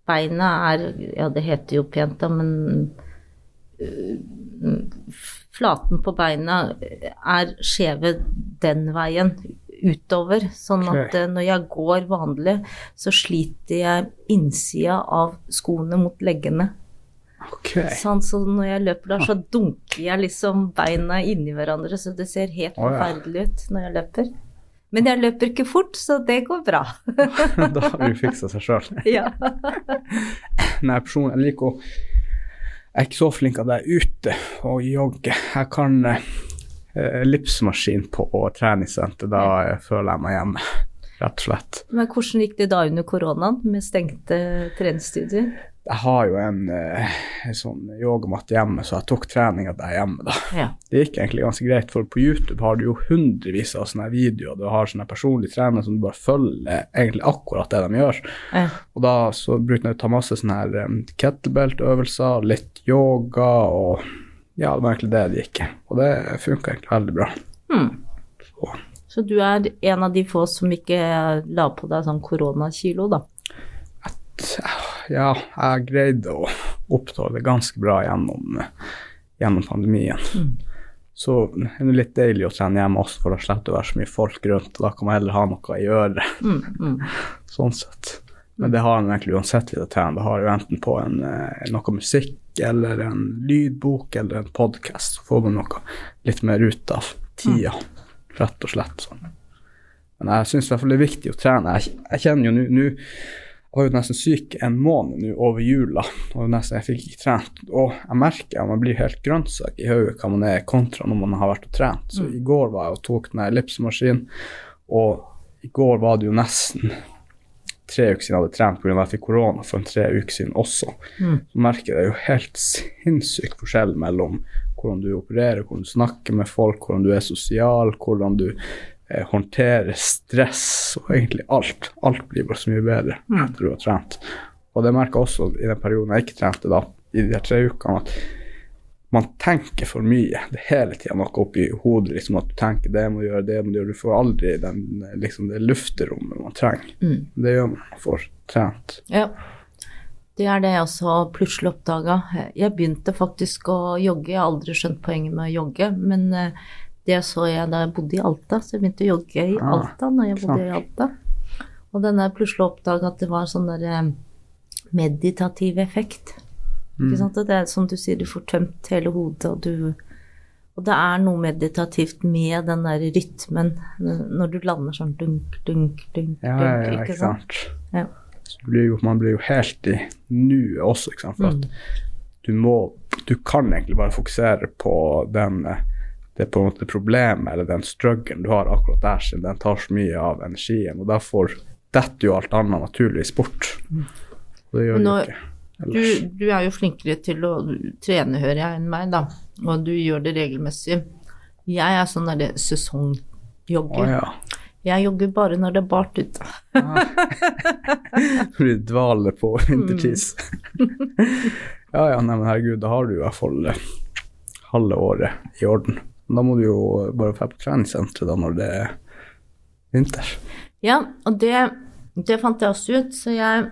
beina er Ja, det heter jo pent, da, men uh, Flaten på beina er skjeve den veien utover. Sånn at okay. når jeg går vanlig, så sliter jeg innsida av skoene mot leggene. Okay. Sånn, så når jeg løper der, så dunker jeg liksom beina inni hverandre, så det ser helt oh, ja. forferdelig ut når jeg løper. Men jeg løper ikke fort, så det går bra. da har du fiksa seg sjøl. ja. Nei, personlig, jeg liker å Jeg er ikke så flink at jeg er ute og jogger. Jeg kan eh, ellipsemaskin på treningssenter, da jeg føler jeg meg hjemme. Rett og slett. Men hvordan gikk det da under koronaen, med stengte treningsstudier? Jeg har jo en, eh, en sånn yogamatte hjemme, så jeg tok treninga der hjemme, da. Ja. Det gikk egentlig ganske greit, for på YouTube har du jo hundrevis av sånne videoer. Du har sånne personlige trenere som du bare følger egentlig akkurat det de gjør. Ja. Og da så brukte jeg å ta masse sånne her um, kettlebelt-øvelser, litt yoga og Ja, det var egentlig det det gikk i. Og det funka egentlig veldig bra. Hmm. Så. så du er en av de få som ikke la på deg sånn koronakilo, da? Ja, jeg greide å oppnå det ganske bra gjennom, gjennom pandemien. Mm. Så det er litt deilig å trene hjemme også, for slipper det å være så mye folk rundt. Da kan man heller ha noe i øret. Mm, mm. Sånn sett. Men det har man egentlig uansett litt å trene. Det har jo enten på en, eh, noe musikk eller en lydbok eller en podkast. Så får man noe litt mer ut av tida, rett og slett. sånn. Men jeg syns i hvert fall det er viktig å trene. Jeg, jeg kjenner jo nå var jo nesten syk en måned nå over jula, og nesten jeg fikk ikke trent. Og jeg merker at man blir helt grønnsak i hodet hva man er kontra når man har vært og trent. Så mm. i går var jeg og tok den ellipsemaskinen, og i går var det jo nesten tre uker siden jeg hadde trent pga. at jeg fikk korona for en tre uker siden også. Mm. Så merker jeg jo helt sinnssyk forskjell mellom hvordan du opererer, hvordan du snakker med folk, hvordan du er sosial, hvordan du eh, håndtere stress og egentlig alt. Alt blir bare så mye bedre etter du har trent. Og det jeg også i den perioden jeg ikke trente, da, i de tre ukene, at man tenker for mye. Det er hele tida noe oppi hodet, liksom at du tenker det må du gjøre, det må du gjøre. Du får aldri den, liksom, det lufterommet man trenger. Mm. Det gjør man når man får trent. Ja. Det er det jeg også plutselig oppdaga. Jeg begynte faktisk å jogge. Jeg har aldri skjønt poenget med å jogge, men eh, det så jeg da jeg bodde i Alta, så jeg begynte å jogge i Ah, Alta når jeg bodde i Alta. Og den der plutselig oppdaga at det var sånn der eh, meditativ effekt. Ikke sant? Og det er som du sier, du får tømt hele hodet, og du Og det er noe meditativt med den der rytmen når du lander sånn dunk, dunk, dunk, Ja, ja, ja, ikke sant? Ja. Så blir jo, man blir jo helt i nuet også, ikke sant. For at du må Du kan egentlig bare fokusere på den eh, det er på en måte problemet eller den strugglen du har akkurat der, siden den tar så mye av energien. Og derfor detter jo alt annet naturligvis bort. Og det gjør nå- jo ikke Du, ellers. du er jo flinkere til å trene, hører jeg, enn meg, da. Og du gjør det regelmessig. Jeg er sånn derre sesongjogger. ja. Jeg jogger bare når det er bart ute. Du dvaler på vintertids. ja ja, nei, men herregud, da har du i hvert fall halve året i orden. Da må du jo bare dra på treningssenteret da når det er vinter. Ja, og det, det fant jeg også ut, så jeg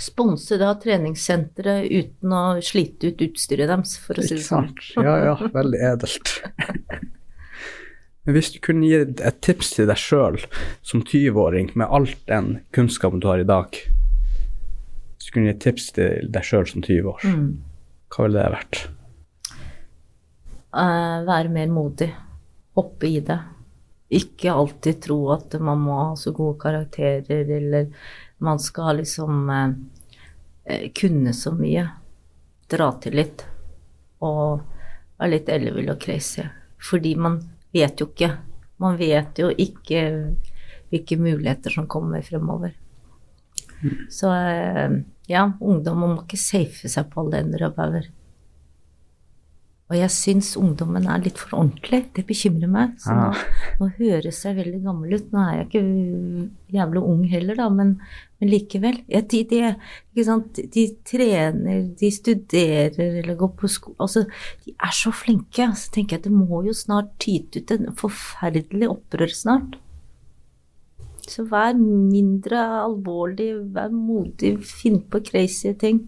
sponser da treningssenteret uten å slite ut utstyret deres, for å si det sånn. sant? Ja ja, veldig edelt. Men hvis du kunne gi et tips til deg sjøl som 20-åring med all den kunnskapen du har i dag Hvis du kunne gi et tips til deg sjøl som 20 år, Mm. hva ville det vært? Eh, være mer modig. Hoppe i det. Ikke alltid tro at man må ha så gode karakterer, eller man skal liksom eh, kunne så mye. Dra til litt. Og være litt ellevill og crazy. Fordi man vet jo ikke. Man vet jo ikke hvilke muligheter som kommer fremover. Så eh, ja, ungdommer må ikke safe seg på alle ender og bauger. Og jeg syns ungdommen er litt for ordentlig. Det bekymrer meg. Så nå, nå høres jeg veldig gammel ut. Nå er jeg ikke jævlig ung heller, da, men, men likevel. Ja, de, de, de trener, de studerer eller går på skole Altså, de er så flinke. Så tenker jeg at det må jo snart tyte ut en forferdelig opprør snart. Så vær mindre alvorlig, vær modig, finn på crazy ting.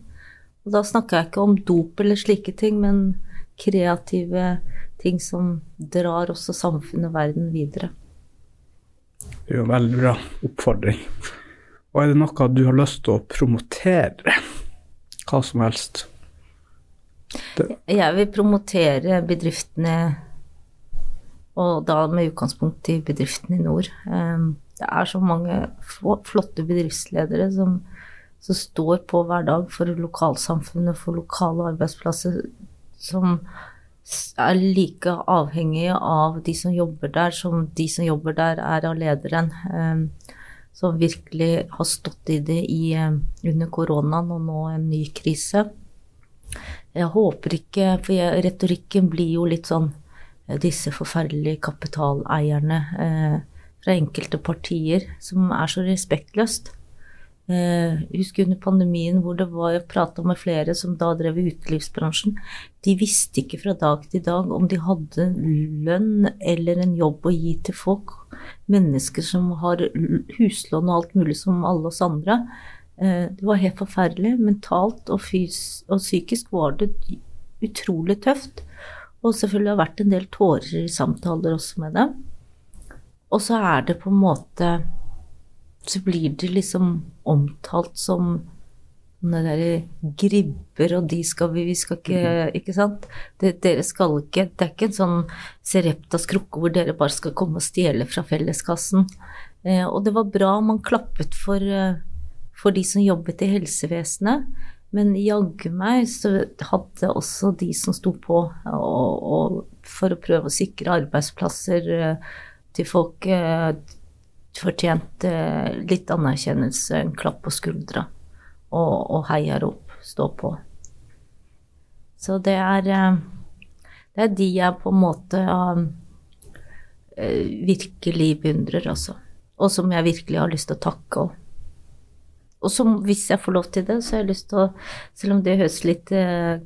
Og da snakker jeg ikke om dop eller slike ting, men kreative ting som drar også samfunnet og verden videre. Det er jo en veldig bra oppfordring. Og er det noe du har lyst til å promotere? Hva som helst. Jeg vil promotere bedriftene, og da med utgangspunkt i bedriftene i nord. Ehm, Det er så mange flotte bedriftsledere som, som står på hver dag for lokalsamfunnet, for lokale arbeidsplasser, som er like avhengige av de som jobber der, som de som jobber der er av lederen. Ehm, Som virkelig har stått i det i, eh, under koronaen og nå en ny krise. Jeg håper ikke, for jeg, retorikken blir jo litt sånn eh, disse forferdelige kapitaleierne eh, fra enkelte partier som er så respektløst. Eh, husker under pandemien hvor det var jeg prata med flere som da drev i utelivsbransjen. De visste ikke fra dag til dag om de hadde lønn eller en jobb å gi til folk. Mennesker som har huslån og alt mulig som alle oss andre. Eh, det var helt forferdelig. Mentalt og, og psykisk var det utrolig tøft. Og selvfølgelig har det vært en del tårer i samtaler også med dem. Og så er det på en måte Så blir det liksom omtalt som sånne der gribber, og de skal vi Vi skal ikke Ikke sant? Det, dere skal ikke Det er ikke en sånn Sereptas krukke hvor dere bare skal komme og stjele fra felleskassen. Eh, og det var bra man klappet for, eh, for de som jobbet i helsevesenet. Men jaggu meg så hadde også de som sto på og, og for å prøve å sikre arbeidsplasser eh, til folk, eh, fortjent eh, litt anerkjennelse, en klapp på skuldra og, og heiarop, stå på. Så det er eh, Det er de jeg på en måte eh, virkelig beundrer, altså. Og som jeg virkelig har lyst til å takke. Og, og som, hvis jeg får lov til det, så har jeg lyst til å Selv om det høres litt,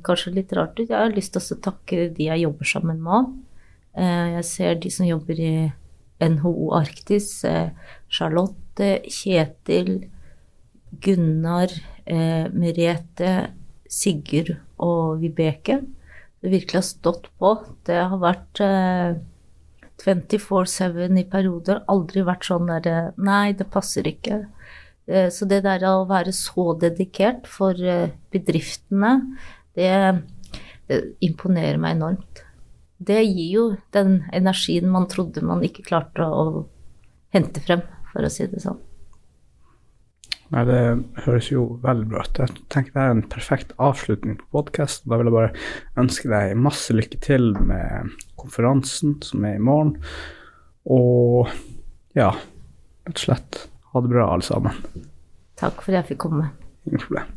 kanskje litt rart ut, jeg har lyst til å takke de jeg jobber sammen med. òg. jeg ser de som jobber i NHO Arktis. Eh, Charlotte, Kjetil, Gunnar, eh, Merete, Sigurd og Vibeke. Det virkelig har stått på. Det har vært eh, 24-7 i perioder. Aldri vært sånn der Nei, det passer ikke. Eh, så det der å være så dedikert for eh, bedriftene, det, det imponerer meg enormt. Det gir jo den energien man trodde man ikke klarte å hente frem, for å si det sånn. Nei, det høres jo veldig bra ut. Jeg tenker det er en perfekt avslutning på podkast. Da vil jeg bare ønske deg masse lykke til med konferansen som er i morgen. Og ja, rett og slett ha det bra, alle sammen. Takk for at jeg fikk komme. Ingen problem.